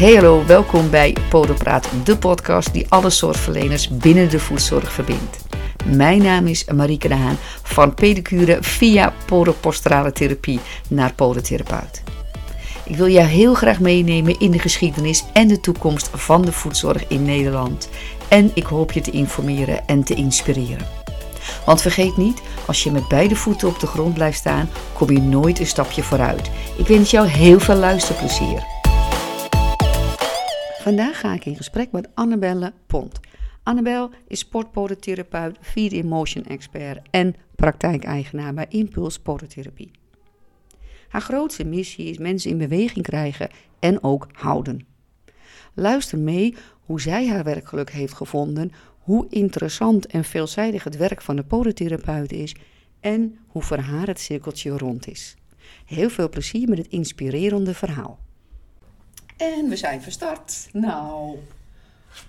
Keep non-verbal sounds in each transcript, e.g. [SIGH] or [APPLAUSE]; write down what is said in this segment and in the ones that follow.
Hey hallo, welkom bij Podopraat, de podcast die alle zorgverleners binnen de voedzorg verbindt. Mijn naam is Marieke de Haan van pedicure via podoposturale therapie naar podotherapeut. Ik wil jou heel graag meenemen in de geschiedenis en de toekomst van de voedzorg in Nederland. En ik hoop je te informeren en te inspireren. Want vergeet niet, als je met beide voeten op de grond blijft staan, kom je nooit een stapje vooruit. Ik wens jou heel veel luisterplezier. Vandaag ga ik in gesprek met Annabelle Pont. Annabel is sportpodotherapeut, Feed Emotion Expert en praktijkeigenaar bij Impuls Podotherapie. Haar grootste missie is mensen in beweging krijgen en ook houden. Luister mee hoe zij haar werkgeluk heeft gevonden, hoe interessant en veelzijdig het werk van de podotherapeut is en hoe voor haar het cirkeltje rond is. Heel veel plezier met het inspirerende verhaal. En we zijn verstart. Nou,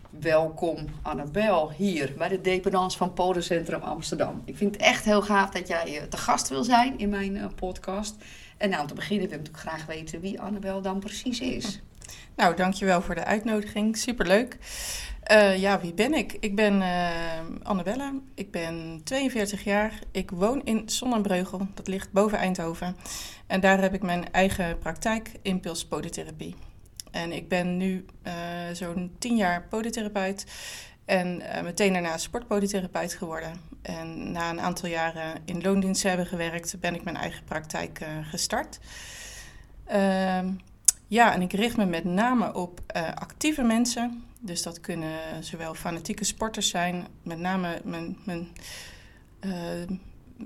welkom Annabel hier bij de dependance van Podencentrum Amsterdam. Ik vind het echt heel gaaf dat jij eh, te gast wil zijn in mijn uh, podcast. En nou, om te beginnen wil ik natuurlijk graag weten wie Annabel dan precies is. Nou, dankjewel voor de uitnodiging. Superleuk. Uh, ja, wie ben ik? Ik ben uh, Annabelle. Ik ben 42 jaar. Ik woon in Sonnenbreugel. Dat ligt boven Eindhoven. En daar heb ik mijn eigen praktijk, Impuls. En ik ben nu uh, zo'n 10 jaar podotherapeut. En meteen daarna sportpodotherapeut geworden. En na een aantal jaren in loondienst hebben gewerkt, ben ik mijn eigen praktijk gestart. Ehm, ja, en ik richt me met name op actieve mensen dus dat kunnen zowel fanatieke sporters zijn, met name mijn, mijn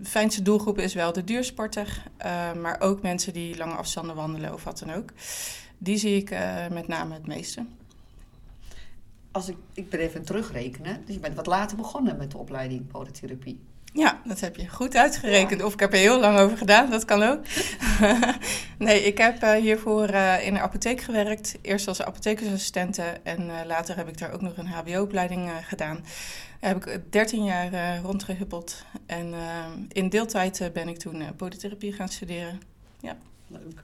fijnste doelgroep is wel de duursporter, uh, maar ook mensen die lange afstanden wandelen of wat dan ook. Die zie ik uh, met name het meeste. Als ik, ik ben even terugrekenen, dus je bent wat later begonnen met de opleiding podotherapie. Ja, dat heb je goed uitgerekend. Ja. Of ik heb er heel lang over gedaan, dat kan ook. [LAUGHS] nee, ik heb uh, hiervoor uh, in de apotheek gewerkt. Eerst als apothekersassistente en uh, later heb ik daar ook nog een HBO-opleiding gedaan. Daar heb ik 13 jaar rondgehuppeld. En in deeltijd ben ik toen podotherapie gaan studeren. Ja. Leuk.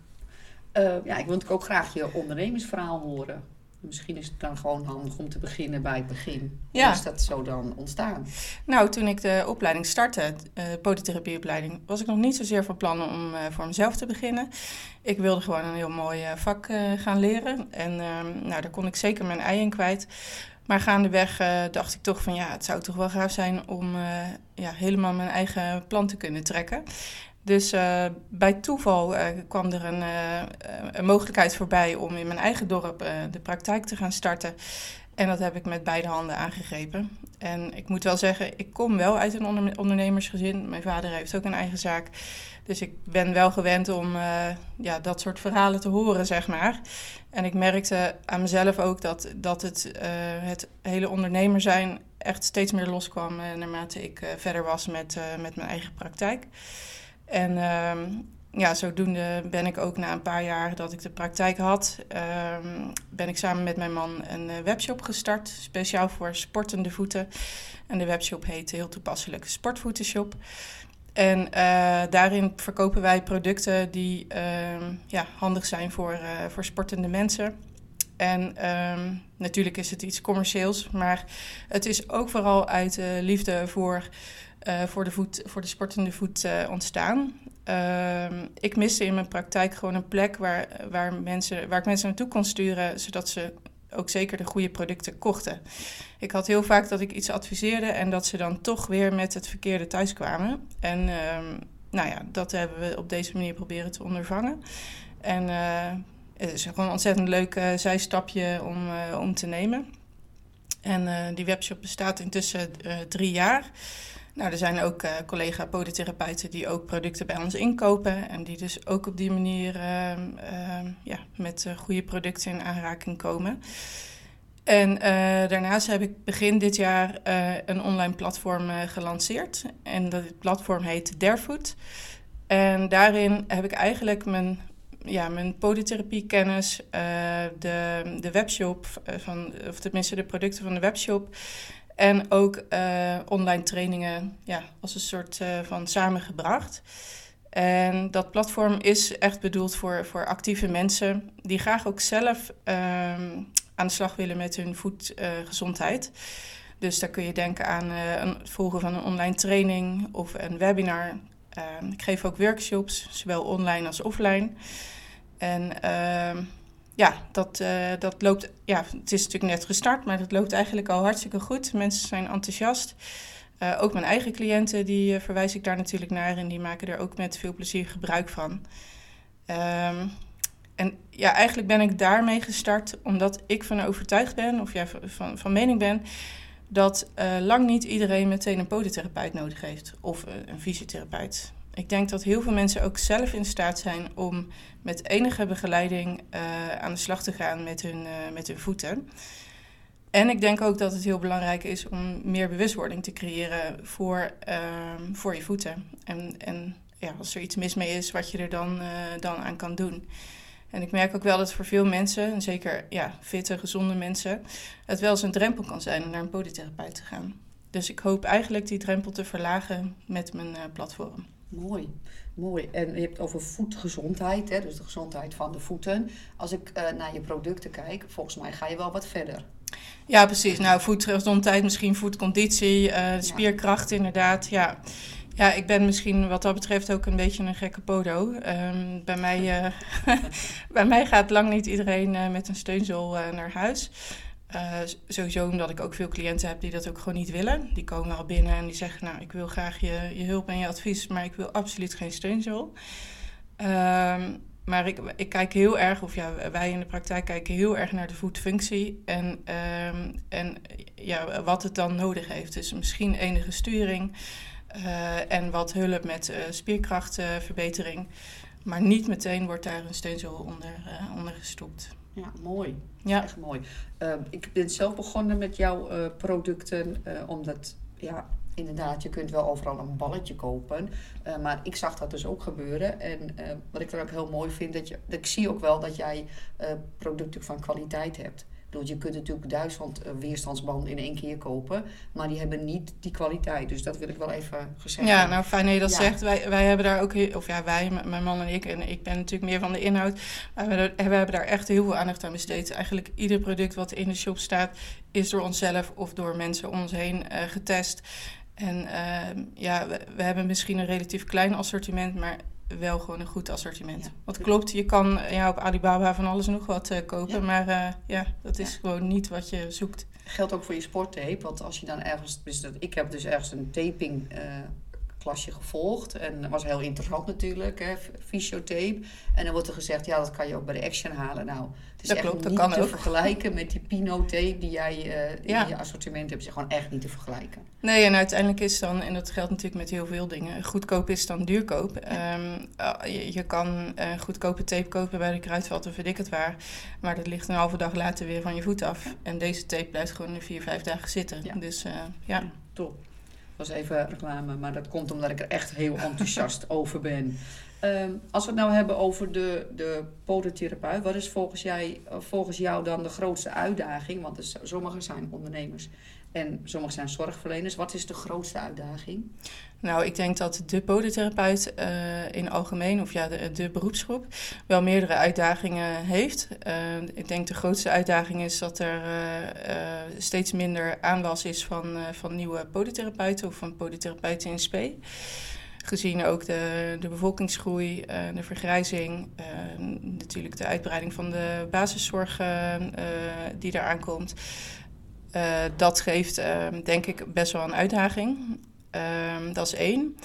Ja, ik wil natuurlijk ook graag je ondernemersverhaal horen. Misschien is het dan gewoon handig om te beginnen bij het begin. Ja. Hoe is dat zo dan ontstaan? Nou, toen ik de opleiding startte, de uh, podotherapieopleiding, was ik nog niet zozeer van plan om uh, voor mezelf te beginnen. Ik wilde gewoon een heel mooi uh, vak gaan leren. En ehm, nou, daar kon ik zeker mijn ei in kwijt. Maar gaandeweg dacht ik toch van ja, het zou toch wel gaaf zijn om ja, helemaal mijn eigen plan te kunnen trekken. Dus uh, bij toeval uh, kwam er een, uh, een, mogelijkheid voorbij om in mijn eigen dorp de praktijk te gaan starten. En dat heb ik met beide handen aangegrepen. En ik moet wel zeggen, ik kom wel uit een onder ondernemersgezin. Mijn vader heeft ook een eigen zaak. Dus ik ben wel gewend om ja, dat soort verhalen te horen, zeg maar. En ik merkte aan mezelf ook dat, dat het, het hele ondernemer zijn echt steeds meer loskwam naarmate ik verder was met, met mijn eigen praktijk. En um, ja, zodoende ben ik ook na een paar jaar dat ik de praktijk had, um, ben ik samen met mijn man een uh, webshop gestart, speciaal voor sportende voeten. En de webshop heet heel toepasselijk Sportvoetenshop. En uh, daarin verkopen wij producten die uh, ja, handig zijn voor, uh, voor sportende mensen. En natuurlijk is het iets commercieels, maar het is ook vooral uit liefde voor uh, voor, de voet, voor de sportende voet uh, ontstaan. Uh, ik miste in mijn praktijk gewoon een plek waar, waar, mensen, waar ik mensen naartoe kon sturen, zodat ze ook zeker de goede producten kochten. Ik had heel vaak dat ik iets adviseerde en dat ze dan toch weer met het verkeerde thuis kwamen. En ehm, nou ja, dat hebben we op deze manier proberen te ondervangen. En uh, het is gewoon een ontzettend leuk zijstapje om, om te nemen. En die webshop bestaat intussen drie jaar. Nou, er zijn ook uh, collega podotherapeuten die ook producten bij ons inkopen. En die dus ook op die manier uh, uh, ja, met eh, goede producten in aanraking komen. En eh, daarnaast heb ik begin dit jaar een online platform gelanceerd. En dat platform heet Darefood. En daarin heb ik eigenlijk mijn, ja, mijn podotherapie kennis, de, de webshop, van, of tenminste de producten van de webshop en ook uh, online trainingen ja, als een soort uh, van samengebracht. En dat platform is echt bedoeld voor, voor actieve mensen die graag ook zelf ehm, aan de slag willen met hun voetgezondheid. dus daar kun je denken aan het volgen van een online training of een webinar. Ehm, ik geef ook workshops, zowel online als offline. En ehm, ja, dat, uh, dat loopt. Ja, het is natuurlijk net gestart, maar dat loopt eigenlijk al hartstikke goed. Mensen zijn enthousiast. Uh, ook mijn eigen cliënten, die uh, verwijs ik daar natuurlijk naar en die maken er ook met veel plezier gebruik van. Um, en ja, eigenlijk ben ik daarmee gestart omdat ik van overtuigd ben, of ja, van, van mening ben, dat lang niet iedereen meteen een podotherapeut nodig heeft of een fysiotherapeut. Ik denk dat heel veel mensen ook zelf in staat zijn om met enige begeleiding uh, aan de slag te gaan met hun, uh, met hun voeten. En ik denk ook dat het heel belangrijk is om meer bewustwording te creëren voor, uh, voor je voeten. En, en ja, als er iets mis mee is, wat je er dan, uh, dan aan kan doen. En ik merk ook wel dat voor veel mensen, en zeker ja, fitte, gezonde mensen, het wel eens een drempel kan zijn om naar een podotherapeut te gaan. Dus ik hoop eigenlijk die drempel te verlagen met mijn platform. Mooi, mooi. En je hebt over voetgezondheid, hè, dus de gezondheid van de voeten. Als ik uh, naar je producten kijk, volgens mij ga je wel wat verder. Ja, precies. Nou, voetgezondheid, misschien voetconditie, uh, spierkracht ja. inderdaad. Ja. ja, ik ben misschien wat dat betreft ook een beetje een gekke podo. Um, bij, mij, uh, [LAUGHS] bij mij gaat lang niet iedereen met een steunzool naar huis. Uh, sowieso omdat ik ook veel cliënten heb die dat ook gewoon niet willen. Die komen al binnen en die zeggen, nou, ik wil graag je, je hulp en je advies, maar ik wil absoluut geen steunzool. Um, maar ik, ik kijk heel erg, of ja, wij in de praktijk kijken heel erg naar de voetfunctie en, um, en ja, wat het dan nodig heeft. Dus misschien enige sturing uh, en wat hulp met uh, spierkrachtverbetering. maar niet meteen wordt daar een steunzool onder, onder gestopt. Ja, mooi. Ja. Echt mooi. Uh, ik ben zelf begonnen met jouw uh, producten, uh, omdat, ja, inderdaad, je kunt wel overal een balletje kopen. maar ik zag dat dus ook gebeuren. En wat ik er ook heel mooi vind, dat, je, dat ik zie ook wel dat jij producten van kwaliteit hebt bedoel, je kunt natuurlijk duizend uh, weerstandsbanden in één keer kopen, maar die hebben niet die kwaliteit. Dus dat wil ik wel even gezegd Ja, nou fijn dat je dat ja. zegt. Wij, wij hebben daar ook, of ja, wij, mijn man en ik, en ik ben natuurlijk meer van de inhoud, maar we, we hebben daar echt heel veel aandacht aan besteed. Eigenlijk ieder product wat in de shop staat, is door onszelf of door mensen om ons heen uh, getest. En uh, ja, we, we, hebben misschien een relatief klein assortiment, maar wel gewoon een goed assortiment. Ja. Wat klopt, je kan ja, op Alibaba van alles nog wat uh, kopen, ja. maar uh, ja, dat is gewoon niet wat je zoekt. Geldt ook voor je sporttape, want als je dan ergens, dus dat, ik heb dus ergens een taping uh, klasje gevolgd. En dat was heel interessant natuurlijk, hè, fysiotape. En dan wordt er gezegd, ja, dat kan je ook bij de Action halen. Nou, het is dat echt klopt, niet dat kan te ook. vergelijken met die Pino-tape die jij uh, in ja. je assortiment hebt. is gewoon echt niet te vergelijken. Nee, en uiteindelijk is dan, en dat geldt natuurlijk met heel veel dingen, goedkoop is dan duurkoop. Ja. Um, je, je, kan uh, goedkope tape kopen bij de kruidvat of weet ik het waar. Maar dat ligt een halve dag later weer van je voet af. Ja. En deze tape blijft gewoon vier, vijf dagen zitten. Dus uh, ja. Top was even reclame, maar dat komt omdat ik er echt heel enthousiast [LAUGHS] over ben. Um, als we het nou hebben over de, de podotherapeut, wat is volgens, jij, volgens jou dan de grootste uitdaging? Want sommigen zijn ondernemers en sommigen zijn zorgverleners. Wat is de grootste uitdaging? Nou, ik denk dat de podotherapeut uh, in algemeen, of ja, de, de, beroepsgroep, wel meerdere uitdagingen heeft. Uh, ik denk de grootste uitdaging is dat er uh, steeds minder aanwas is van, van nieuwe podotherapeuten of van podotherapeuten in SP. Gezien ook de, de bevolkingsgroei, de vergrijzing, natuurlijk de uitbreiding van de basiszorg die eraan komt. Dat geeft denk ik best wel een uitdaging. Um, dat is één.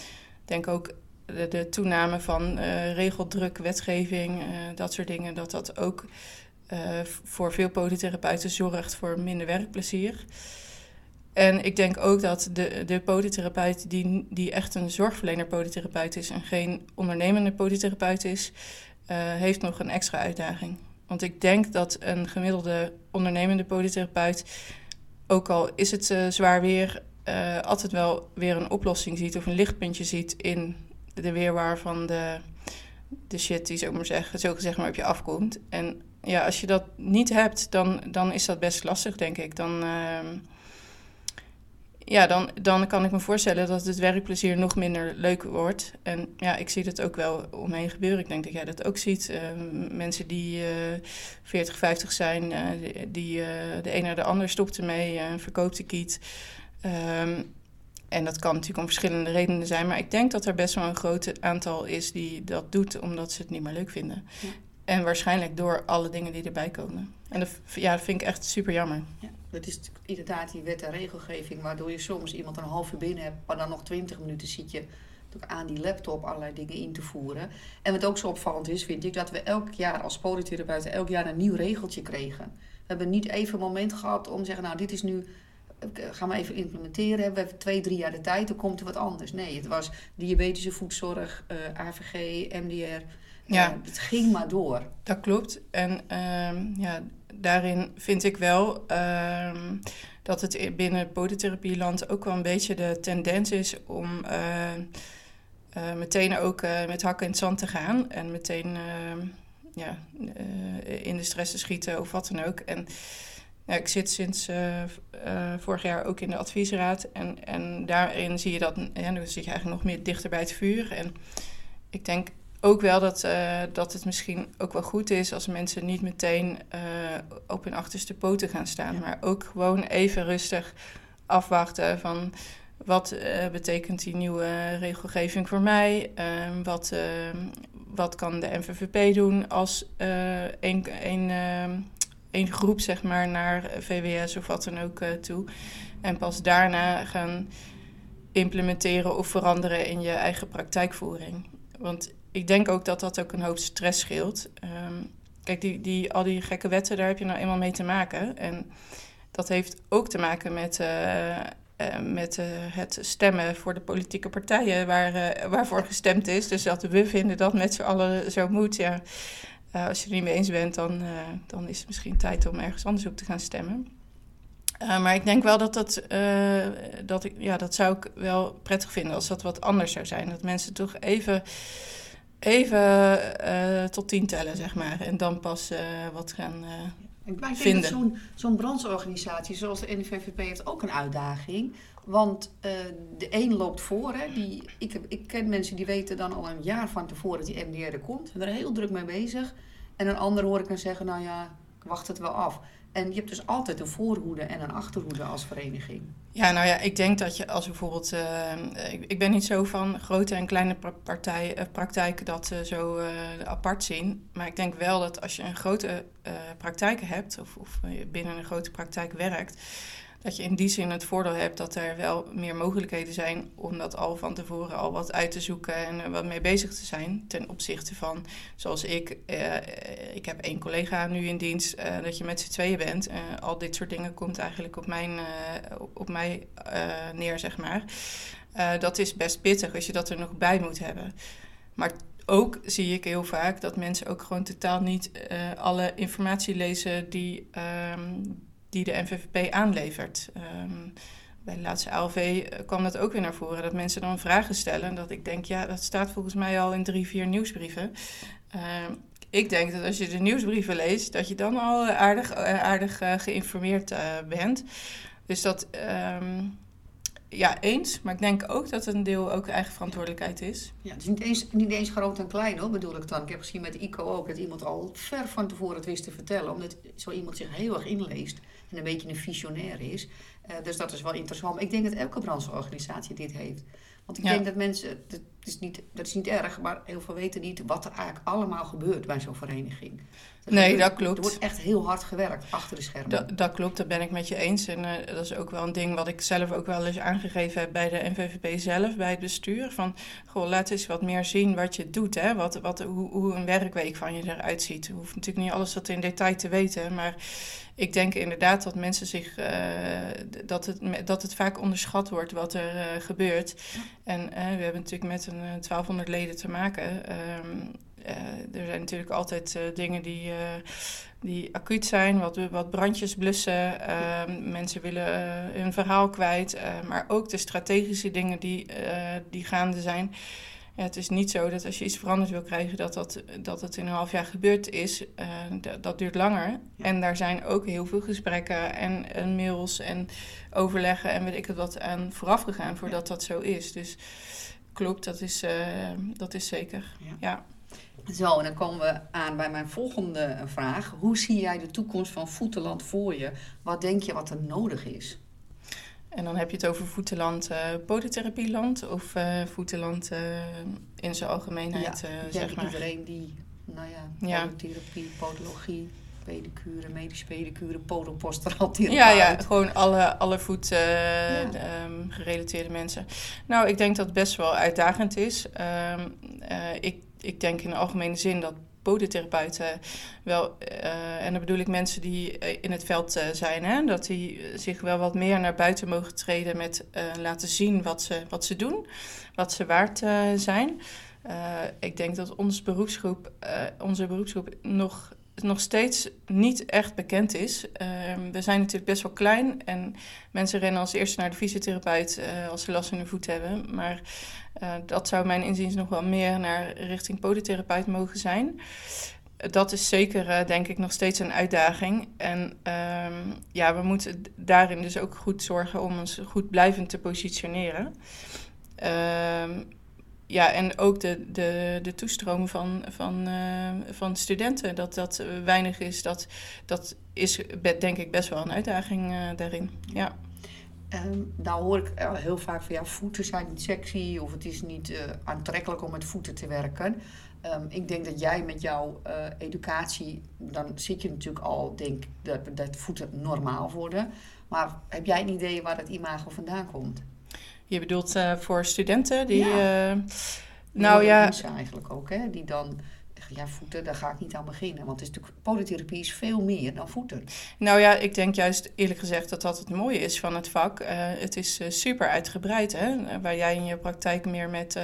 Ik denk ook de, de toename van uh, regeldruk, wetgeving, uh, dat soort dingen, dat dat ook voor veel podotherapeuten zorgt voor minder werkplezier. En ik denk ook dat de, de podotherapeut die, die echt een zorgverlener podotherapeut is en geen ondernemende podotherapeut is, heeft nog een extra uitdaging. Want ik denk dat een gemiddelde ondernemende podotherapeut, ook al is het zwaar weer, uh, altijd wel weer een oplossing ziet of een lichtpuntje ziet in de weerwaar van de, de shit die zo maar zeggen, zo gezegd maar op je afkomt. En ja, als je dat niet hebt, dan, dan is dat best lastig, denk ik. Dan, uh, ja, dan, dan kan ik me voorstellen dat het werkplezier nog minder leuk wordt. En ja, ik zie dat ook wel omheen gebeuren. Ik denk dat jij dat ook ziet. Uh, mensen die uh, 40, 50 zijn, uh, die de een naar de ander stopt ermee en verkoopt de kiet. Um, en dat kan natuurlijk om verschillende redenen zijn. Maar ik denk dat er best wel een groot aantal is die dat doet omdat ze het niet meer leuk vinden. En waarschijnlijk door alle dingen die erbij komen. En dat, ja, vind ik echt super jammer. Ja, dat is inderdaad die wet en regelgeving, waardoor je soms iemand een half uur binnen hebt, maar dan nog twintig minuten zit je aan die laptop allerlei dingen in te voeren. En wat ook zo opvallend is, vind ik, dat we elk jaar als polytherapeuten elk jaar een nieuw regeltje kregen. We hebben niet even een moment gehad om te zeggen, nou, dit is nu gaan we even implementeren. We hebben twee, drie jaar de tijd, dan komt er wat anders. Nee, het was diabetische voedzorg, eh, AVG, MDR. Ja. Uh, het ging maar door. Dat klopt. En uh, ja, daarin vind ik wel ehm, dat het binnen podotherapieland ook wel een beetje de tendens is om eh, meteen ook met hakken in het zand te gaan. En meteen ehm, ja, in de stress te schieten of wat dan ook. En ja, ik zit sinds uh, uh, vorig jaar ook in de adviesraad. En, en daarin zie je dat, ja, dan zit je eigenlijk nog meer dichter bij het vuur. En ik denk ook wel dat, uh, dat het misschien ook wel goed is als mensen niet meteen op hun achterste poten gaan staan. Maar ook gewoon even rustig afwachten van wat betekent die nieuwe regelgeving voor mij? Ehm, wat, ehm, wat kan de NVVP doen als een, een ehm, één groep zeg maar, naar VWS of wat dan ook uh, toe. En pas daarna gaan implementeren of veranderen in je eigen praktijkvoering. Want ik denk ook dat dat ook een hoop stress scheelt. Um, kijk, die, die, al die gekke wetten, daar heb je nou eenmaal mee te maken. En dat heeft ook te maken met, uh, uh, met het stemmen voor de politieke partijen waar, waarvoor gestemd is. Dus dat we vinden dat met z'n allen zo moet. Ja, als je er niet mee eens bent, dan, dan is het misschien tijd om ergens anders op te gaan stemmen. Maar ik denk wel dat dat, dat ja, dat zou ik wel prettig vinden als dat wat anders zou zijn. Dat mensen toch even, even tot tien tellen, zeg maar. En dan pas wat gaan maar ik denk zo'n zo'n brandsorganisatie zoals de NVVP heeft ook een uitdaging. Want uh, de een loopt voor. Hè, die, ik, heb, ik ken mensen die weten dan al een jaar van tevoren dat die MDR er komt. En er heel druk mee bezig. En een ander hoor ik dan zeggen, nou ja, ik wacht het wel af. En je hebt dus altijd een voorhoede en een achterhoede als vereniging. Ja, nou ja, ik denk dat je als bijvoorbeeld... Uh, ik, ben niet zo van grote en kleine uh, praktijken dat zo apart zien. Maar ik denk wel dat als je een grote praktijk hebt... of, of binnen een grote praktijk werkt dat je in die zin het voordeel hebt dat er wel meer mogelijkheden zijn om dat al van tevoren al wat uit te zoeken en wat mee bezig te zijn. Ten opzichte van, zoals ik, uh, ik heb één collega nu in dienst, uh, dat je met z'n tweeën bent. Uh, al dit soort dingen komt eigenlijk op, mijn, op mij neer, zeg maar. dat is best pittig als je dat er nog bij moet hebben. Maar ook zie ik heel vaak dat mensen ook gewoon totaal niet alle informatie lezen die, um, die de NVVP aanlevert. Um, bij de laatste ALV eh, kwam dat ook weer naar voren. Dat mensen dan vragen stellen. Dat ik denk, ja, dat staat volgens mij al in drie, vier nieuwsbrieven. Uh, ik denk dat als je de nieuwsbrieven leest, dat je dan al aardig, eh, aardig geïnformeerd bent. Dus dat, um, ja, eens. Maar ik denk ook dat een deel ook eigen verantwoordelijkheid is. Ja, het is niet eens, niet eens groot en klein hoor, bedoel ik dan. Ik heb gezien met ICO ook dat iemand al ver van tevoren het wist te vertellen. Omdat zo iemand zich heel erg inleest en een beetje een visionair is. Uh, dus dat is wel interessant. Maar ik denk dat elke brancheorganisatie dit heeft. Want ik denk dat mensen, is, niet, dat is niet erg, maar heel veel weten niet wat er eigenlijk allemaal gebeurt bij zo'n vereniging. nee, dat klopt. Er wordt echt heel hard gewerkt achter de schermen. Dat, dat klopt, dat ben ik met je eens. En uh, dat is ook wel een ding wat ik zelf ook wel eens aangegeven heb bij de NVVP zelf, bij het bestuur. Van, goh, laat eens wat meer zien wat je doet, hè? Wat, wat, hoe, hoe een werkweek van je eruit ziet. Je hoeft natuurlijk niet alles dat in detail te weten, maar ik denk inderdaad dat mensen zich, uh, dat, het, dat het vaak onderschat wordt wat er uh, gebeurt. En uh, we hebben natuurlijk met een 1200 leden te maken. Um, er zijn natuurlijk altijd dingen die, die acuut zijn, wat, wat brandjes blussen. Ehm, mensen willen hun verhaal kwijt, maar ook de strategische dingen die, die gaande zijn ja, het is niet zo dat als je iets veranderd wil krijgen, dat, dat, dat het in een half jaar gebeurd is. Dat duurt langer. En daar zijn ook heel veel gesprekken en, en, mails en overleggen en weet ik het wat aan vooraf gegaan voordat dat zo is. Dus klopt, dat is, uh, dat is zeker. ja. Zo, en dan komen we aan bij mijn volgende vraag. Hoe zie jij de toekomst van Voetenland voor je? Wat denk je wat er nodig is? En dan heb je het over voetenland, uh, podotherapieland of uh, voetenland uh, in zijn algemeenheid, ja, zeg maar. iedereen die, nou ja, ja. podotherapie, podologie, pedicure, medische pedicure, podoposteraltherapie. Ja, ja, gewoon alle, alle voet ja. um, gerelateerde mensen. Nou, ik denk dat het best wel uitdagend is. Um, ik, ik denk in de algemene zin dat podotherapeuten wel, uh, en dan bedoel ik mensen die eh, in het veld zijn, hè, dat die zich wel wat meer naar buiten mogen treden met laten zien wat ze, wat ze doen, wat ze waard zijn. ik denk dat onze beroepsgroep, onze beroepsgroep nog nog steeds niet echt bekend is. Ehm, we zijn natuurlijk best wel klein en mensen rennen als eerste naar de fysiotherapeut uh, als ze last in hun voet hebben. Maar uh, dat zou mijn inziens nog wel meer naar richting podotherapeut mogen zijn. Dat is zeker, uh, denk ik, nog steeds een uitdaging. En um, ja, we moeten daarin dus ook goed zorgen om ons goed blijvend te positioneren. Um, ja, en ook de, de, de toestroom van, van, uh, van studenten, dat dat weinig is, dat, dat is denk ik best wel een uitdaging uh, daarin. Ja. Um, nou hoor ik heel vaak van ja, voeten zijn niet sexy of het is niet aantrekkelijk om met voeten te werken. Um, ik denk dat jij met jouw educatie, dan zit je natuurlijk al, denk dat, dat voeten normaal worden. Maar heb jij een idee waar dat imago vandaan komt? Je bedoelt uh, voor studenten die. Ja. Uh, nou ja. Mensen eigenlijk ook, hè, die dan ja, voeten, daar ga ik niet aan beginnen. Want het is natuurlijk, podotherapie is veel meer dan voeten. Nou ja, ik denk juist eerlijk gezegd dat dat het mooie is van het vak. Uh, het is super uitgebreid, hè. Waar jij in je praktijk meer met,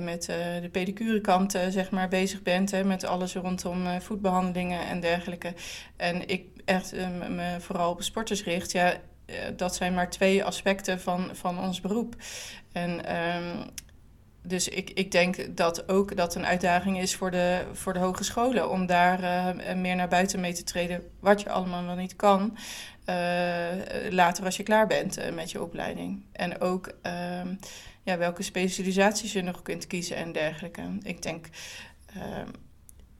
met de pedicurekant zeg maar, bezig bent. Hè, met alles rondom voetbehandelingen en dergelijke. En ik echt me vooral op sporters richt. Ja, eh, dat zijn maar twee aspecten van, van ons beroep. En um, dus ik, ik denk dat ook dat een uitdaging is voor de, voor de hogescholen om daar uh, meer naar buiten mee te treden, wat je allemaal wel niet kan. Uh, later als je klaar bent met je opleiding. En ook ehm, ja, welke specialisaties je nog kunt kiezen en dergelijke. Ik denk, ehm,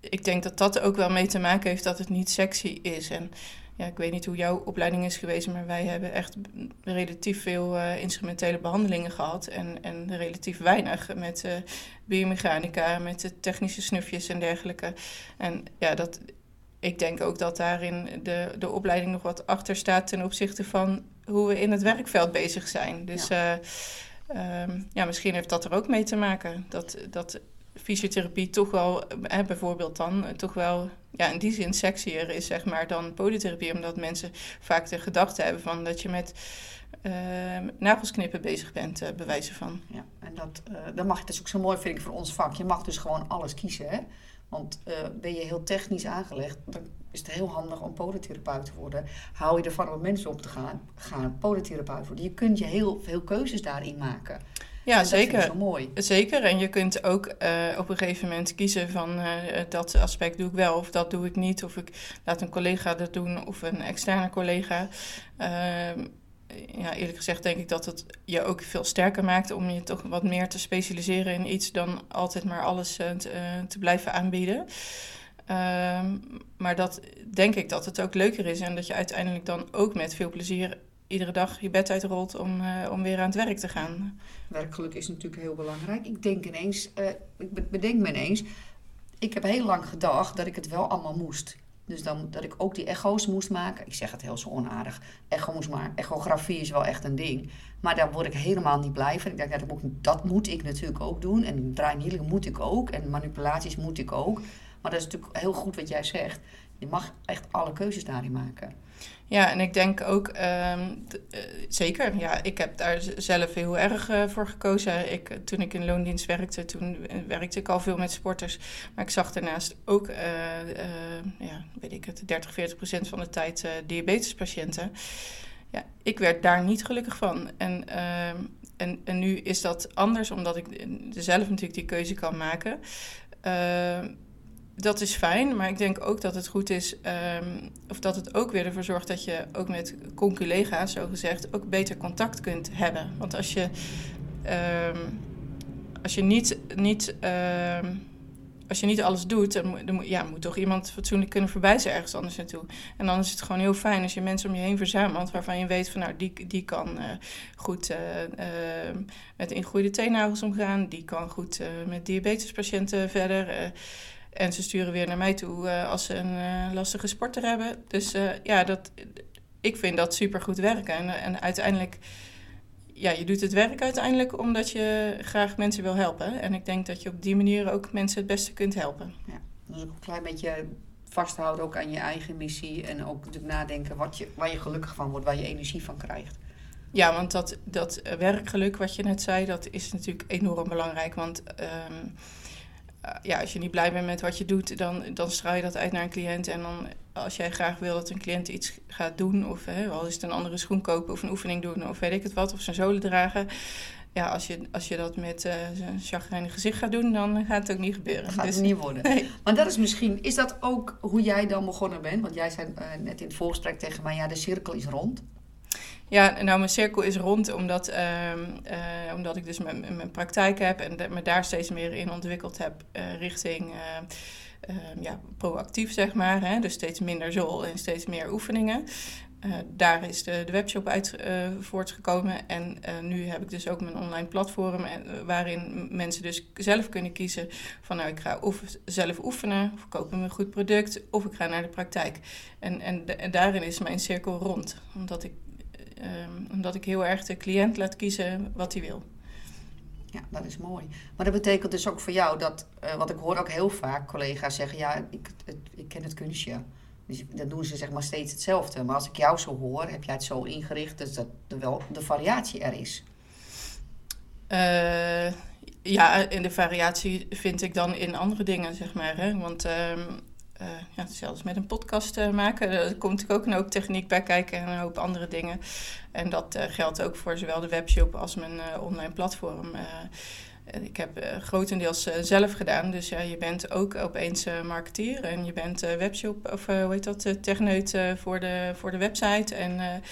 ik denk dat dat ook wel mee te maken heeft dat het niet sexy is. En ja, ik weet niet hoe jouw opleiding is geweest, maar wij hebben echt relatief veel uh, instrumentele behandelingen gehad. En, en relatief weinig met uh, biomechanica, met de technische snufjes en dergelijke. En ja, dat, ik denk ook dat daarin de, de opleiding nog wat achter staat ten opzichte van hoe we in het werkveld bezig zijn. Dus ja, uh, um, ja misschien heeft dat er ook mee te maken. Dat, dat fysiotherapie toch wel, hè, bijvoorbeeld dan, toch wel ja, in die zin sexier is zeg maar, dan polytherapie. Omdat mensen vaak de gedachte hebben van dat je met uh, nagelsknippen bezig bent, uh, bewijzen van. Ja, en dat, uh, mag, dat is ook zo mooi vind ik voor ons vak. Je mag dus gewoon alles kiezen. Hè? Want ben je heel technisch aangelegd, dan is het heel handig om podotherapeut te worden. Hou je ervan om mensen op te gaan, gaan podotherapeut worden. Je kunt je heel veel keuzes daarin maken. Ja, zeker. mooi. Zeker. En je kunt ook uh, op een gegeven moment kiezen van uh, dat aspect doe ik wel of dat doe ik niet. Of ik laat een collega dat doen of een externe collega. Uh, ja, eerlijk gezegd denk ik dat het je ook veel sterker maakt om je toch wat meer te specialiseren in iets dan altijd maar alles te, te, blijven aanbieden. Ehm, maar dat denk ik dat het ook leuker is en dat je uiteindelijk dan ook met veel plezier iedere dag je bed uitrolt om, uh, om weer aan het werk te gaan. Werkgeluk is natuurlijk heel belangrijk. Ik denk ineens, uh, ik bedenk me ineens, ik heb heel lang gedacht dat ik het wel allemaal moest. Dus dan, dat ik ook die echo's moest maken. Ik zeg het heel zo onaardig. Echo moest maken. Echografie is wel echt een ding. Maar daar word ik helemaal niet blij van. Ik denk, dat, moet, dat moet ik natuurlijk ook doen. En draaien moet ik ook. En manipulaties moet ik ook. Maar dat is natuurlijk heel goed wat jij zegt. Je mag echt alle keuzes daarin maken. Ja, en ik denk ook, um, zeker, ja, ik heb daar zelf heel erg uh, voor gekozen. Ik, toen ik in loondienst werkte, toen eh, werkte ik al veel met sporters. Maar ik zag daarnaast ook, ja, weet ik het, 30, 40 procent van de tijd diabetespatiënten. Ja, ik werd daar niet gelukkig van. En ehm, en, en nu is dat anders, omdat ik zelf natuurlijk die keuze kan maken. Dat is fijn, maar ik denk ook dat het goed is, um, of dat het ook weer ervoor zorgt dat je ook met conculega's, zo gezegd, ook beter contact kunt hebben. Want als je, um, als je niet, niet um, als je niet alles doet, dan, dan ja, moet toch iemand fatsoenlijk kunnen verwijzen ergens anders naartoe. En dan is het gewoon heel fijn als je mensen om je heen verzamelt waarvan je weet van nou, die, die kan uh, goed uh, met ingroeide teennagels omgaan, die kan goed met diabetespatiënten verder. En ze sturen weer naar mij toe als ze een lastige sporter hebben. Dus ja, dat, ik vind dat super goed werken. En, en uiteindelijk ja, je doet het werk uiteindelijk omdat je graag mensen wil helpen. En ik denk dat je op die manier ook mensen het beste kunt helpen. Ja, dus ook een klein beetje vasthouden ook aan je eigen missie. En ook natuurlijk nadenken wat je, waar je gelukkig van wordt, waar je energie van krijgt. Ja, want dat, dat werkgeluk wat je net zei, dat is natuurlijk enorm belangrijk. Want um, ja, als je niet blij bent met wat je doet, dan, dan straal je dat uit naar een cliënt. En dan, als jij graag wil dat een cliënt iets gaat doen, of hè, al is het een andere schoen kopen of een oefening doen, of weet ik het wat, of zijn zolen dragen. Ja, als je, als je dat met uh, zijn chagrijnig gezicht gaat doen, dan gaat het ook niet gebeuren. Dat gaat dus, het niet worden. Nee. Maar dat is misschien, is dat ook hoe jij dan begonnen bent? Want jij zei uh, net in het voorgesprek tegen mij, ja, de cirkel is rond. Ja, nou, mijn cirkel is rond omdat, uh, uh, omdat ik dus mijn, mijn praktijk heb en me daar steeds meer in ontwikkeld heb uh, richting ehm, ja, proactief, zeg maar. Hè? Dus steeds minder zol en steeds meer oefeningen. daar is de, de webshop uit voortgekomen. En nu heb ik dus ook mijn online platform waarin mensen dus zelf kunnen kiezen van nou ik ga of zelf oefenen, of kopen een goed product, of ik ga naar de praktijk. En, en, en daarin is mijn cirkel rond. Omdat ik Um, omdat ik heel erg de cliënt laat kiezen wat hij wil. Ja, dat is mooi. Maar dat betekent dus ook voor jou dat, uh, wat ik hoor ook heel vaak collega's zeggen, ja, ik, het, ik ken het kunstje. Dus dan doen ze zeg maar steeds hetzelfde. Maar als ik jou zo hoor, heb jij het zo ingericht dus dat er wel de variatie er is. Uh, ja, en de variatie vind ik dan in andere dingen, zeg maar. Hè? Want um, uh, ja, zelfs met een podcast uh, maken. Er komt natuurlijk ook een hoop techniek bij kijken en een hoop andere dingen. En dat uh, geldt ook voor zowel de webshop als mijn online platform. ik heb grotendeels zelf gedaan. Dus ja, je bent ook opeens marketeer en je bent webshop of hoe heet dat, techneut voor, de, voor de website. En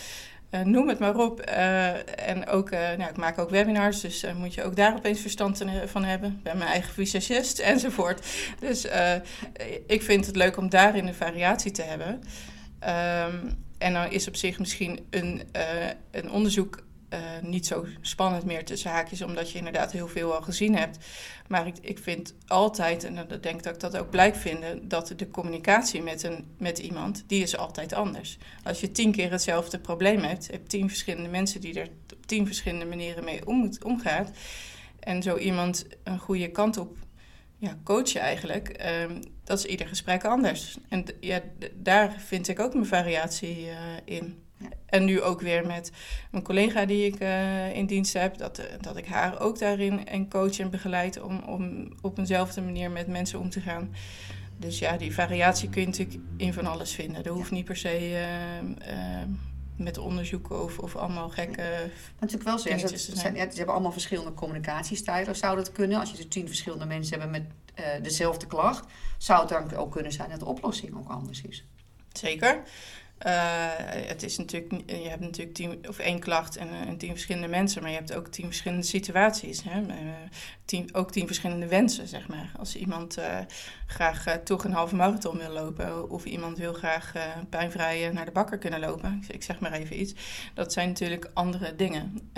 noem het maar op. Uh, en ook, uh, nou, ik maak ook webinars, dus moet je ook daar opeens verstand van hebben. Ik ben mijn eigen visagist [LAUGHS] enzovoort. Dus ik vind het leuk om daarin een variatie te hebben. Um, en dan is op zich misschien een, een onderzoek uh, niet zo spannend meer tussen haakjes, omdat je inderdaad heel veel al gezien hebt. Maar ik, ik vind altijd, en dat denk dat ik dat ook blijf vinden, dat de communicatie met, een, met iemand, die is altijd anders. Als je tien keer hetzelfde probleem hebt, heb tien verschillende mensen die er op tien verschillende manieren mee om, omgaat. En zo iemand een goede kant op ja, coachen eigenlijk, um, dat is ieder gesprek anders. En ja, daar vind ik ook mijn variatie uh, in. En nu ook weer met mijn collega die ik uh, in dienst heb, dat, uh, dat ik haar ook daarin en coach en begeleid om, om op eenzelfde manier met mensen om te gaan. Dus ja, die variatie kun je natuurlijk in van alles vinden. Dat hoeft niet per se uh, met onderzoeken of, of allemaal gekke. Natuurlijk wel zo. Ze, zijn, ja, ze hebben allemaal verschillende communicatiestijlen. Zou dat kunnen als je dus tien verschillende mensen hebt met dezelfde klacht? Zou het dan ook kunnen zijn dat de oplossing ook anders is? Zeker. Uh, het is natuurlijk, je hebt natuurlijk tien, of één klacht en, en tien verschillende mensen, maar je hebt ook tien verschillende situaties. Hè? Uh, tien, ook tien verschillende wensen, zeg maar. Als iemand graag toch een halve marathon wil lopen, of iemand wil graag pijnvrij naar de bakker kunnen lopen, ik, zeg maar even iets. Dat zijn natuurlijk andere dingen.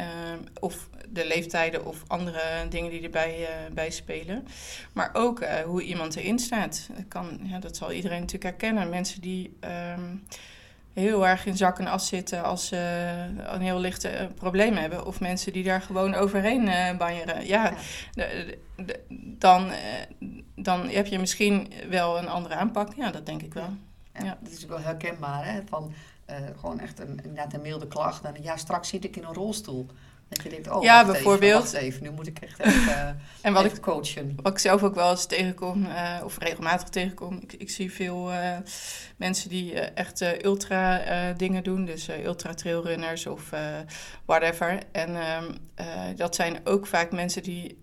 of de leeftijden of andere dingen die erbij bij spelen. Maar ook hoe iemand erin staat. Dat, kan, dat zal iedereen natuurlijk herkennen. Mensen die. Um, heel erg in zak en as zitten als ze een heel lichte uh, probleem hebben. Of mensen die daar gewoon overheen uh, banjeren. Ja, dan, uh, dan heb je misschien wel een andere aanpak. Ja, dat denk ik wel. Ja, ja. dat is ook wel herkenbaar. Hè? Van gewoon echt een, inderdaad een milde klacht. En ja, straks zit ik in een rolstoel. Dat je denkt, oh, Ja, bijvoorbeeld. Even, nu moet ik echt even, [LAUGHS] En wat even ik, coachen. wat ik zelf ook wel eens tegenkom, eh, of regelmatig tegenkom, ik, ik zie veel eh, mensen die eh, echt ultra dingen doen, dus ultra trailrunners of whatever. En ehm, eh, dat zijn ook vaak mensen die,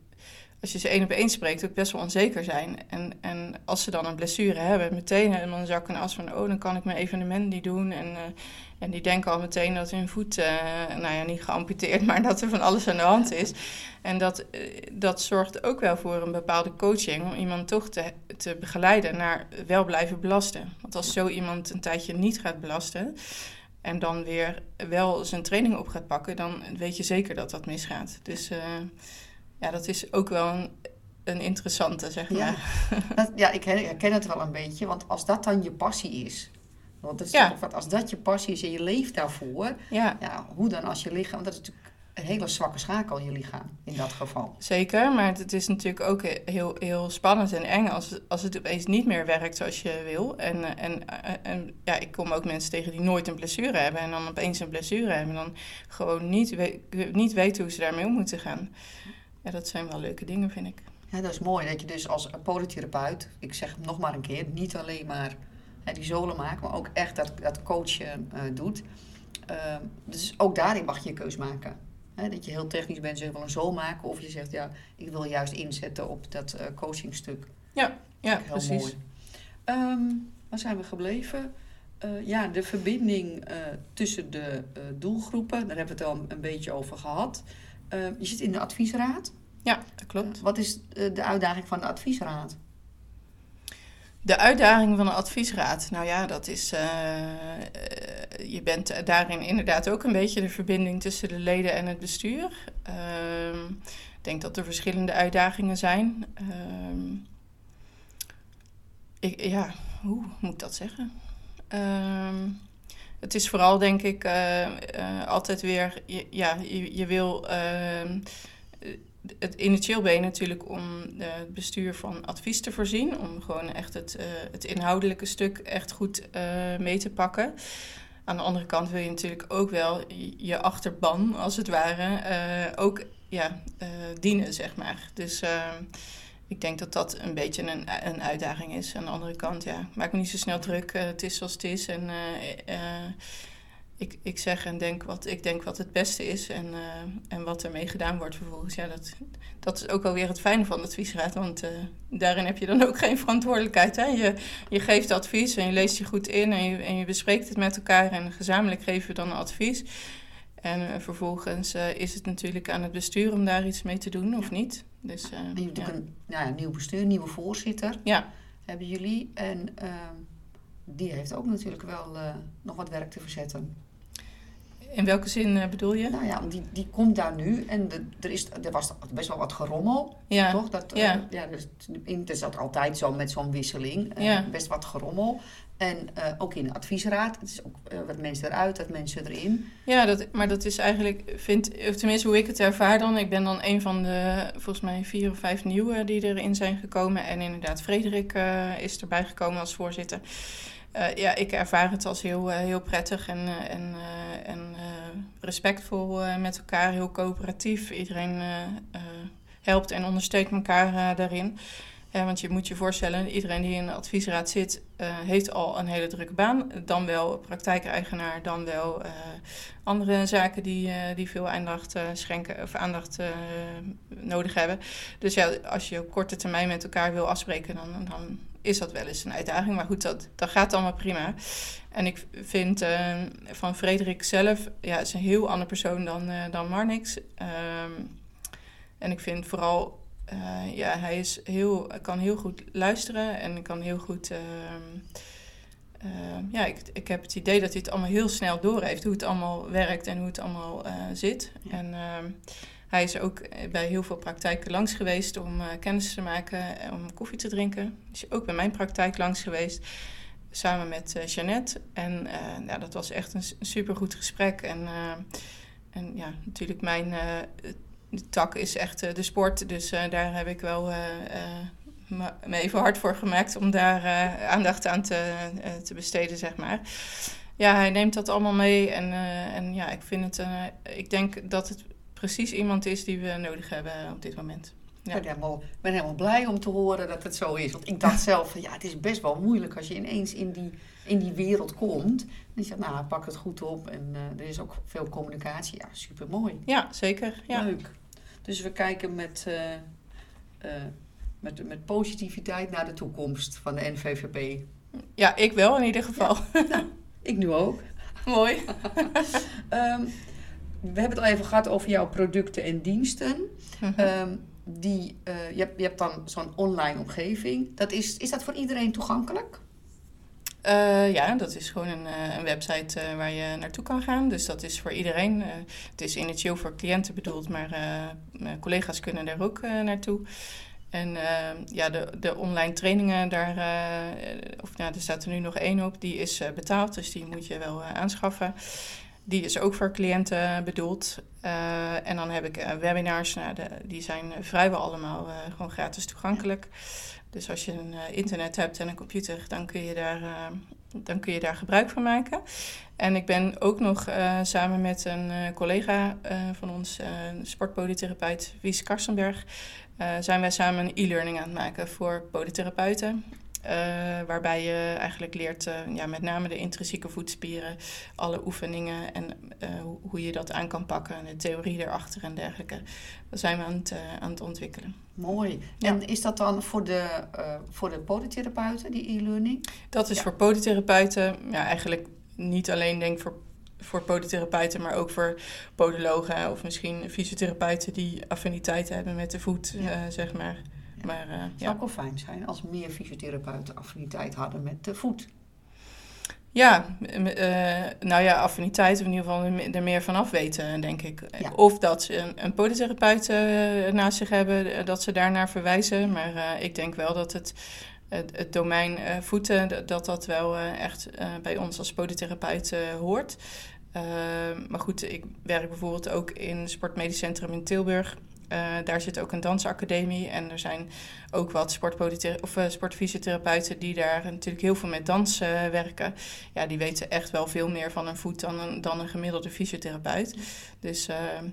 als je ze één op één spreekt, ook best wel onzeker zijn. En, en als ze dan een blessure hebben, meteen helemaal een zak en as van, oh, dan kan ik mijn evenement niet doen. En, eh, en die denken al meteen dat hun voet, eh, nou ja, niet geamputeerd, [LAUGHS] maar dat er van alles aan de hand is. En dat, eh, dat zorgt ook wel voor een bepaalde coaching om iemand toch te, te begeleiden naar wel blijven belasten. Want als zo iemand een tijdje niet gaat belasten en dan weer wel zijn training op gaat pakken, dan weet je zeker dat dat misgaat. Dus ja, dat is ook wel een, een interessante, zeg Ja. maar. [LAUGHS] Dat, ja, ik her- herken het wel een beetje, want als dat dan je passie is, want dat is Ja. toch wat, als dat je passie is en je leeft daarvoor, Ja, ja, hoe dan als je lichaam, want dat is natuurlijk een hele zwakke schakel in je lichaam in dat geval. zeker. Maar het is natuurlijk ook heel, heel spannend en eng als, als het opeens niet meer werkt zoals je wil. En, en, en ja, ik kom ook mensen tegen die nooit een blessure hebben en dan opeens een blessure hebben. En dan gewoon niet, we- niet weten hoe ze daarmee om moeten gaan. Ja, dat zijn wel leuke dingen, vind ik. Ja, dat is mooi dat je dus als podotherapeut, ik zeg het nog maar een keer, niet alleen maar hè, die zolen maakt, maar ook echt dat, dat coachen eh, doet. Eh, dus ook daarin mag je een keus maken. Hè, dat je heel technisch bent, zeg wel een zool maken, of je zegt ja, ik wil juist inzetten op dat eh coachingstuk. Ja, Heel precies. mooi. Ehm, waar zijn we gebleven? Eh, ja, de verbinding tussen de doelgroepen, daar hebben we het al een beetje over gehad. Eh, je zit in de adviesraad. Ja, dat klopt. Wat is eh, de uitdaging van de adviesraad? De uitdaging van een adviesraad. Nou ja, dat is. eh, eh, je bent daarin inderdaad ook een beetje de verbinding tussen de leden en het bestuur. Ehm, ik denk dat er verschillende uitdagingen zijn. Ehm, ik, ja, hoe moet ik dat zeggen? Ehm, het is vooral, denk ik, eh, eh, altijd weer. ja, je, wil. ehm, het initieel ben je natuurlijk om eh, het bestuur van advies te voorzien. Om gewoon echt het, het inhoudelijke stuk echt goed mee te pakken. Aan de andere kant wil je natuurlijk ook wel je- achterban, als het ware, ook ja, dienen, zeg maar. Dus eh, ik denk dat dat een beetje een, een uitdaging is. Aan de andere kant, ja, maak me niet zo snel druk. Eh, het is zoals het is. En eh, eh, ik, ik zeg en denk wat ik denk wat het beste is. En, en wat ermee gedaan wordt vervolgens. Ja, dat, dat is ook wel weer het fijne van de adviesraad. Want daarin heb je dan ook [LAUGHS] geen verantwoordelijkheid. Hè? Je, je geeft advies en je leest je goed in en je, en je bespreekt het met elkaar. En gezamenlijk geven we dan advies. En eh, vervolgens eh, is het natuurlijk aan het bestuur om daar iets mee te doen of niet. Dus, eh, je hebt ja. een nou ja, nieuw bestuur, nieuwe voorzitter ja, hebben jullie. En ehm, die heeft ook natuurlijk wel nog wat werk te verzetten. in welke zin bedoel je? Nou ja, die, die komt daar nu en de, er, is, er was best wel wat gerommel, Ja, toch? Dat, ja. ja dus, in, het is dat altijd zo met zo'n wisseling. Ja. Best wat gerommel. En eh, ook in de adviesraad. Het is ook eh, wat mensen eruit, wat mensen erin. Ja, dat, maar dat is eigenlijk, vind, of tenminste hoe ik het ervaar dan. Ik ben dan een van de, volgens mij vier of vijf nieuwe die erin zijn gekomen. En inderdaad, Frederik eh, is erbij gekomen als voorzitter. Ja, ik ervaar het als heel, heel prettig en, en, en respectvol met elkaar. Heel coöperatief. Iedereen helpt en ondersteunt elkaar daarin. Eh, want je moet je voorstellen, iedereen die in de adviesraad zit, eh, heeft al een hele drukke baan. Dan wel praktijkeigenaar, dan wel eh, andere zaken die, eh, die veel aandacht schenken of aandacht nodig hebben. Dus ja, als je op korte termijn met elkaar wil afspreken, dan, dan is dat wel eens een uitdaging. Maar goed, dat, dat gaat allemaal prima. En ik vind van Frederik zelf, ja, is een heel andere persoon dan, dan Marnix. Ehm, en ik vind vooral eh, ja, hij is heel, kan heel goed luisteren en kan heel goed. ehm, ehm, ja, ik, ik heb het idee dat hij het allemaal heel snel doorheeft. Hoe het allemaal werkt en hoe het allemaal eh, zit. Ja. En ehm, hij is ook bij heel veel praktijken langs geweest om eh, kennis te maken, en om koffie te drinken. Is ook bij mijn praktijk langs geweest. Samen met eh Jeannette. En eh, ja, dat was echt een, super goed gesprek. En, eh, en ja, natuurlijk mijn eh, de tak is echt eh, de sport. Dus eh, daar heb ik wel eh, me even hard voor gemaakt om daar aandacht aan te, te besteden, zeg maar. Ja, hij neemt dat allemaal mee. En, en ja, ik vind het. ik denk dat het precies iemand is die we nodig hebben op dit moment. Ja. Ik ben helemaal, ben helemaal blij om te horen dat het zo is. Want ik dacht [LAUGHS] zelf, ja, het is best wel moeilijk als je ineens in die, in die wereld komt. Zeg je, nou, pak het goed op. En uh, er is ook veel communicatie. Ja, super mooi. Ja, zeker. Ja. Leuk. Dus we kijken met, uh, uh, met, met positiviteit naar de toekomst van de NVVP. Ja, ik wel in ieder geval. Ja, nou, ik nu ook. [LAUGHS] Mooi. um, [LAUGHS] we hebben het al even gehad over jouw producten en diensten. -huh. um, die, uh, je, hebt, je hebt dan zo'n online omgeving. Dat is, is dat voor iedereen toegankelijk? Uh, ja, dat is gewoon een, uh, een website uh, waar je naartoe kan gaan. Dus dat is voor iedereen. het is initieel voor cliënten bedoeld, maar collega's kunnen daar ook naartoe. En ja, de, de online trainingen, daar, of, nou, er staat er nu nog één op, die is betaald. Dus die moet je wel aanschaffen. Die is ook voor cliënten bedoeld. En dan heb ik webinars, nou, die zijn vrijwel allemaal gewoon gratis toegankelijk. Dus als je een internet hebt en een computer, dan kun je daar, dan kun je daar gebruik van maken. En ik ben ook nog samen met een collega van ons, sportpodotherapeut Wies Karstenberg, zijn wij samen een e-learning aan het maken voor podotherapeuten. Uh, waarbij je eigenlijk leert uh, ja, met name de intrinsieke voetspieren, alle oefeningen en uh, hoe je dat aan kan pakken en de theorie erachter en dergelijke. Dat zijn we aan het, aan het ontwikkelen. Mooi. Ja. En is dat dan voor de, voor de podotherapeuten, die e-learning? Dat is ja. voor podotherapeuten, ja, eigenlijk niet alleen denk voor voor podotherapeuten, maar ook voor podologen of misschien fysiotherapeuten die affiniteit hebben met de voet, ja. zeg maar. Maar, uh, het zou ook wel fijn zijn als meer fysiotherapeuten affiniteit hadden met de voet. Ja, uh, nou ja, affiniteit of in ieder geval er meer van af weten, denk ik. Ja. Of dat ze een, een podotherapeut uh, naast zich hebben, dat ze daarnaar verwijzen. Maar uh, ik denk wel dat het, het, het domein voeten, dat dat wel echt bij ons als podotherapeut hoort. maar goed, ik werk bijvoorbeeld ook in het Sportmedisch Centrum in Tilburg. Uh, daar zit ook een dansacademie en er zijn ook wat of, uh, sportfysiotherapeuten die daar natuurlijk heel veel met dans uh, werken. Ja, die weten echt wel veel meer van een voet dan een, dan een gemiddelde fysiotherapeut. Dus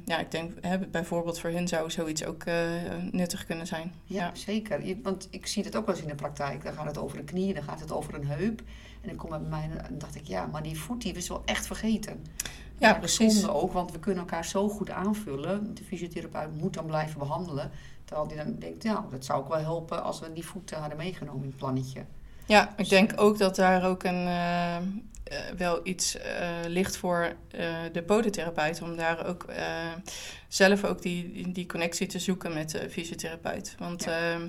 ja, ik denk hè, bijvoorbeeld voor hun zou zoiets ook nuttig kunnen zijn. Ja, ja, zeker. Want ik zie het ook wel eens in de praktijk. Dan gaat het over een knie, dan gaat het over een heup. En dan kom bij mij en dacht ik, ja, maar die voet die is wel echt vergeten. Ja, precies. Zonde ook, want we kunnen elkaar zo goed aanvullen. De fysiotherapeut moet dan blijven behandelen. Terwijl die dan denkt, nou, dat zou ook wel helpen als we die voeten hadden meegenomen in het plannetje. Ja, ik denk ook dat daar ook een, uh, wel iets uh, ligt voor uh, de podotherapeut. Om daar ook zelf ook die, die connectie te zoeken met de fysiotherapeut. Want... Ja ehm,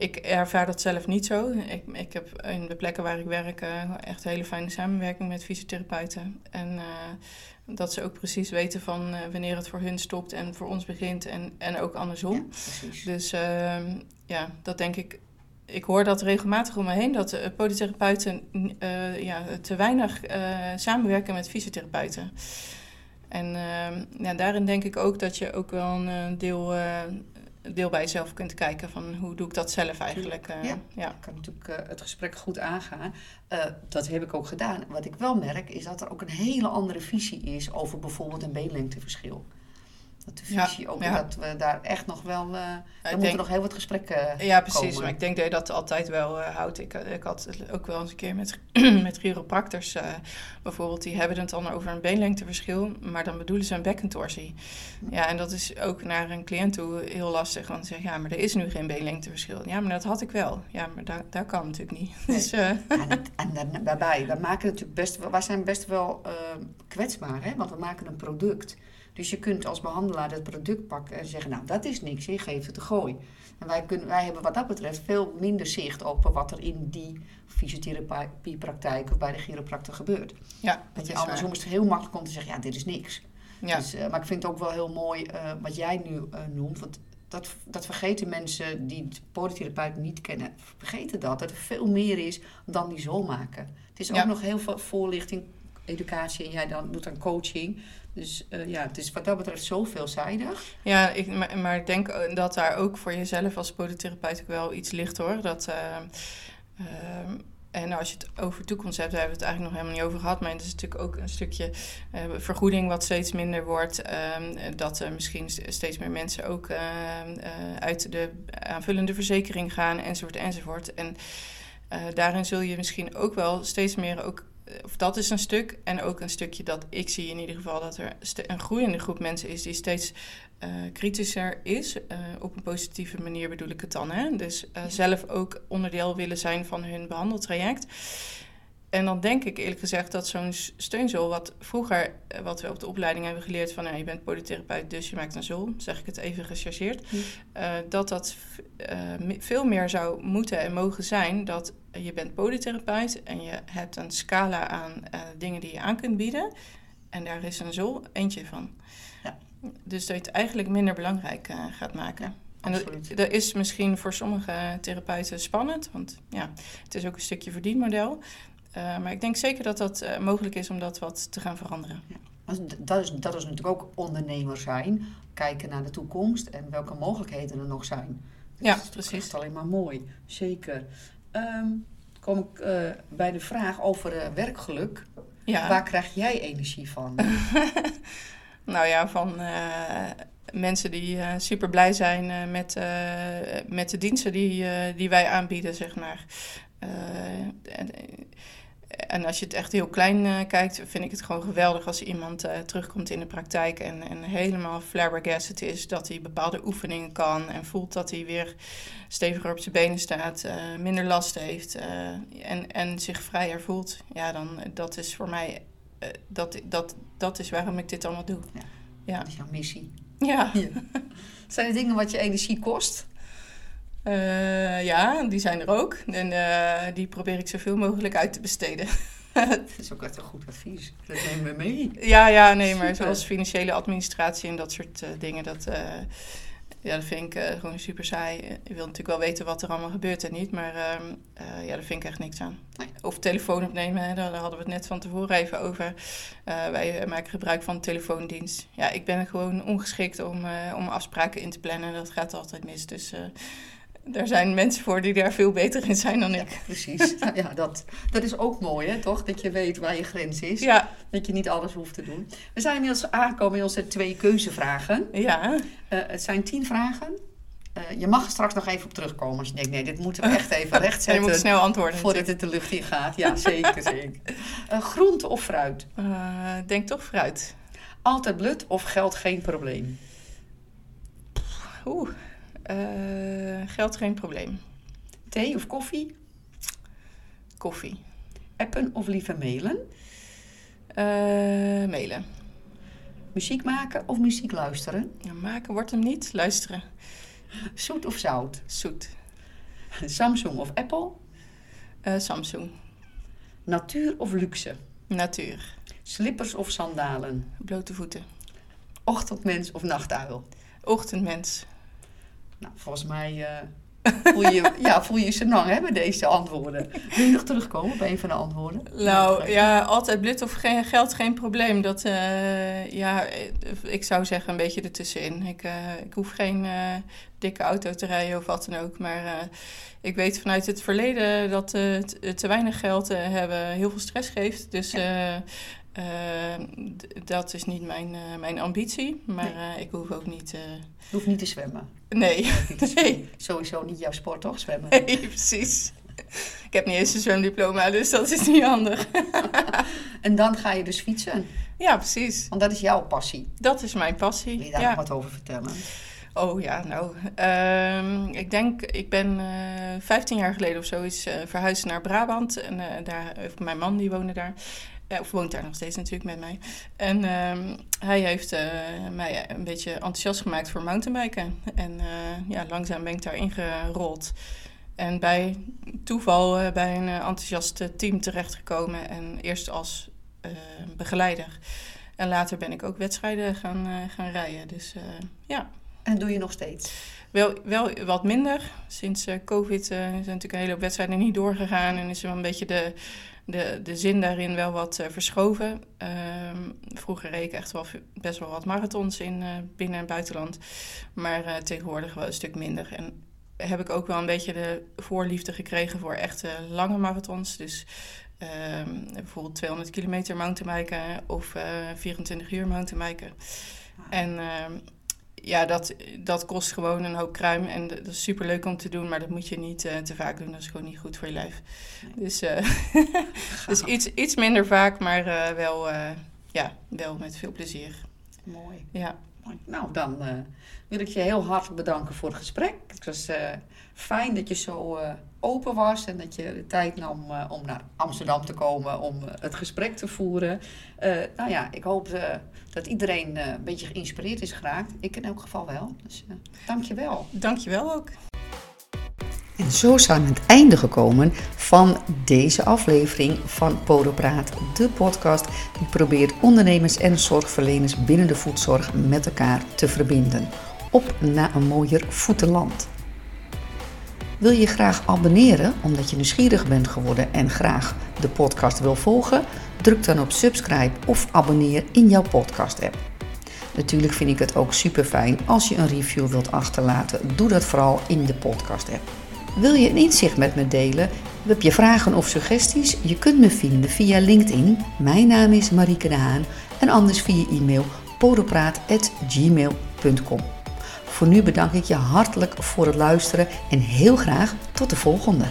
ik ervaar dat zelf niet zo. Ik, ik heb in de plekken waar ik werk echt een hele fijne samenwerking met fysiotherapeuten. En dat ze ook precies weten van uh, wanneer het voor hun stopt en voor ons begint en, en ook andersom. Ja, dus ehm, ja, dat denk ik. Ik hoor dat regelmatig om me heen, dat uh, polytherapeuten ja, te weinig samenwerken met fysiotherapeuten. En ehm, ja, daarin denk ik ook dat je ook wel een deel deel bij jezelf kunt kijken van hoe doe ik dat zelf eigenlijk. Uh, ja, ja. ik kan natuurlijk uh, het gesprek goed aangaan. Uh, dat heb ik ook gedaan. Wat ik wel merk is dat er ook een hele andere visie is over bijvoorbeeld een beenlengteverschil. De visie ja, ook ja. dat we daar echt nog wel. Uh, moeten nog heel wat gesprekken. Ja, precies. Komen. Maar ik denk dat je dat altijd wel uh, houdt. Ik, ik had ook wel eens een keer met, [CLEARS THROAT] met chiropractors uh, bijvoorbeeld. Die hebben het dan over een beenlengteverschil. Maar dan bedoelen ze een bekkentorsie. Ja, en dat is ook naar een cliënt toe heel lastig. Want ze zeggen ja, maar er is nu geen beenlengteverschil. Ja, maar dat had ik wel. Ja, maar daar, daar kan natuurlijk niet. [LAUGHS] Nee. Dus, en, en daarbij, we maken natuurlijk best, wij zijn best wel kwetsbaar, hè? want we maken een product. Dus je kunt als behandelaar het product pakken en zeggen, nou dat is niks, je geeft het een gooi. En wij, kunnen, wij hebben wat dat betreft veel minder zicht op wat er in die fysiotherapiepraktijk of bij de chiropractor gebeurt. Ja, dat je andersom is het heel makkelijk om te zeggen, ja dit is niks. Ja. Dus, uh, maar ik vind het ook wel heel mooi uh, wat jij nu uh, noemt. Want dat, dat vergeten mensen die de podotherapeut niet kennen, vergeten dat. Dat er veel meer is dan die zo maken. Het is ook ja. nog heel veel voorlichting, educatie en jij dan doet dan coaching. Dus uh, ja, het is wat dat betreft zo veelzijdig. Ja, ik, maar, maar ik denk dat daar ook voor jezelf als podotherapeut wel iets ligt hoor. Dat, uh, En als je het over toekomst hebt, daar hebben we het eigenlijk nog helemaal niet over gehad. Maar het is natuurlijk ook een stukje vergoeding wat steeds minder wordt. Um, dat er misschien steeds meer mensen ook uit de aanvullende verzekering gaan, enzovoort, enzovoort. En daarin zul je misschien ook wel steeds meer ook of dat is een stuk. En ook een stukje dat ik zie in ieder geval dat er een groeiende groep mensen is die steeds uh, kritischer is. Uh, op een positieve manier bedoel ik het dan. Hè? Dus uh, zelf ook onderdeel willen zijn van hun behandeltraject. En dan denk ik eerlijk gezegd dat zo'n steunzool, wat vroeger, wat we op de opleiding hebben geleerd van nou, je bent polytherapeut, dus je maakt een zool, zeg ik het even gechargeerd, hm. dat dat veel meer zou moeten en mogen zijn dat je bent polytherapeut en je hebt een scala aan dingen die je aan kunt bieden. En daar is een zool eentje van. Dus dat je het eigenlijk minder belangrijk gaat maken. en dat, dat, is misschien voor sommige therapeuten spannend, want ja, het is ook een stukje verdienmodel. Uh, maar ik denk zeker dat dat uh, mogelijk is om dat wat te gaan veranderen. Ja. Dat, is, dat is natuurlijk ook ondernemer zijn, kijken naar de toekomst en welke mogelijkheden er nog zijn. Dat ja, precies. is alleen maar mooi, zeker. Um, kom ik bij de vraag over werkgeluk. Ja. Waar krijg jij energie van? [LAUGHS] Nou ja, van mensen die uh, super blij zijn uh, met, met de diensten die, die wij aanbieden, zeg maar. En, en, als je het echt heel klein kijkt, vind ik het gewoon geweldig als iemand terugkomt in de praktijk en, en helemaal flabbergasted is dat hij bepaalde oefeningen kan en voelt dat hij weer steviger op zijn benen staat, minder last heeft en, en zich vrijer voelt. Ja, dan dat is voor mij dat, dat, dat is waarom ik dit allemaal doe. Ja, ja. Dat is jouw missie. Ja. [LAUGHS] ja. Zijn er dingen wat je energie kost? Uh, ja, die zijn er ook. En uh, die probeer ik zoveel mogelijk uit te besteden. [LAUGHS] dat is ook echt een goed advies. Dat nemen we mee. Ja, ja, nee, maar zoals financiële administratie en dat soort uh, dingen, dat ja, dat vind ik uh, gewoon super saai. Je wil natuurlijk wel weten wat er allemaal gebeurt en niet, maar uh, uh, ja, daar vind ik echt niks aan. Nee. Of telefoon opnemen, hè, daar, hadden we het net van tevoren even over. Eh, wij maken gebruik van de telefoondienst. Ja, ik ben gewoon ongeschikt om, om afspraken in te plannen. Dat gaat altijd mis, dus daar zijn mensen voor die daar veel beter in zijn dan ik. precies. [LAUGHS] ja, dat, dat is ook mooi, hè, toch? Dat je weet waar je grens is. Ja. Dat je niet alles hoeft te doen. We zijn inmiddels aangekomen in onze twee keuzevragen. Ja. Uh, het zijn tien vragen. Uh, je mag er straks nog even op terugkomen als je denkt, nee, dit moeten we echt even [LAUGHS] rechtzetten. je moet snel antwoorden. Voordat het de lucht in gaat. Ja, zeker, [LAUGHS] zeker. Uh, groente of fruit? denk toch fruit. Altijd blut of geld geen probleem? Oeh. Uh, geld geen probleem. Thee of koffie? Koffie. Appen of liever mailen? Uh, mailen. Muziek maken of muziek luisteren? Ja, maken wordt hem niet, luisteren. Zoet of zout? Zoet. Samsung of Apple? Uh, Samsung. Natuur of luxe? Natuur. Slippers of sandalen? Blote voeten. Ochtendmens of nachtuil? Ochtendmens. Nou, volgens mij uh, voel, je, [LAUGHS] ja, voel je je lang hebben deze antwoorden. Wil je nog terugkomen op een van de antwoorden? Nou ja, altijd blut of geen, geld geen probleem. Dat, uh, ja, ik zou zeggen een beetje ertussenin. Ik, uh, ik hoef geen dikke auto te rijden of wat dan ook. Maar ik weet vanuit het verleden dat te weinig geld hebben heel veel stress geeft. Dus ja. Uh, dat is niet mijn, uh, mijn ambitie, maar nee. uh, ik hoef ook niet... Je hoeft niet te zwemmen. Nee. [LAUGHS] nee. Sowieso niet jouw sport, toch? Zwemmen. Nee, precies. Ik heb niet eens een zwemdiploma, dus dat is niet handig. [LAUGHS] en dan ga je dus fietsen? Ja, precies. Want dat is jouw passie? Dat is mijn passie, Wil je daar ja. nog wat over vertellen? Oh ja, nou, uh, ik denk, ik ben uh, 15 jaar geleden of zo is uh, verhuisd naar Brabant. En uh, daar, mijn man die woonde daar. Ja, of woont daar nog steeds natuurlijk met mij. En uh, hij heeft uh, mij een beetje enthousiast gemaakt voor mountainbiken. En uh, ja, langzaam ben ik daarin gerold. En bij toeval uh, bij een enthousiast team terechtgekomen. En eerst als begeleider. En later ben ik ook wedstrijden gaan, gaan rijden. Dus ja. En doe je nog steeds? Wel, wel wat minder. Sinds COVID zijn natuurlijk een hele hoop wedstrijden niet doorgegaan. En is er wel een beetje de de, de zin daarin wel wat uh, verschoven. Um, vroeger reed ik echt wel best wel wat marathons in uh, binnen- en buitenland. Maar uh, tegenwoordig wel een stuk minder. En heb ik ook wel een beetje de voorliefde gekregen voor echte lange marathons. Dus ehm, bijvoorbeeld 200 kilometer mountainbiken of 24 uur mountainbiken. En ehm, ja, dat, dat kost gewoon een hoop kruim. En dat is super leuk om te doen, maar dat moet je niet te vaak doen. Dat is gewoon niet goed voor je lijf. Dus, [LAUGHS] dus iets, iets minder vaak, maar wel, ja, wel met veel plezier. Mooi. Ja. Nou, dan uh, wil ik je heel hartelijk bedanken voor het gesprek. Het was uh, fijn dat je zo uh, open was en dat je de tijd nam om naar Amsterdam te komen om het gesprek te voeren. nou ja, ik hoop dat iedereen een beetje geïnspireerd is geraakt. Ik in elk geval wel. Dus dank je wel. Dank je wel ook. En zo zijn we aan het einde gekomen van deze aflevering van Podopraat, de podcast die probeert ondernemers en zorgverleners binnen de voedzorg met elkaar te verbinden. Op naar een mooier voetenland. Wil je graag abonneren omdat je nieuwsgierig bent geworden en graag de podcast wil volgen? Druk dan op subscribe of abonneer in jouw podcast app. Natuurlijk vind ik het ook super fijn als je een review wilt achterlaten. Doe dat vooral in de podcast app. Wil je een inzicht met me delen? Heb je vragen of suggesties? Je kunt me vinden via LinkedIn. Mijn naam is Marieke de Haan. En anders via e-mail podopraat.gmail.com. Voor nu bedank ik je hartelijk voor het luisteren en heel graag tot de volgende.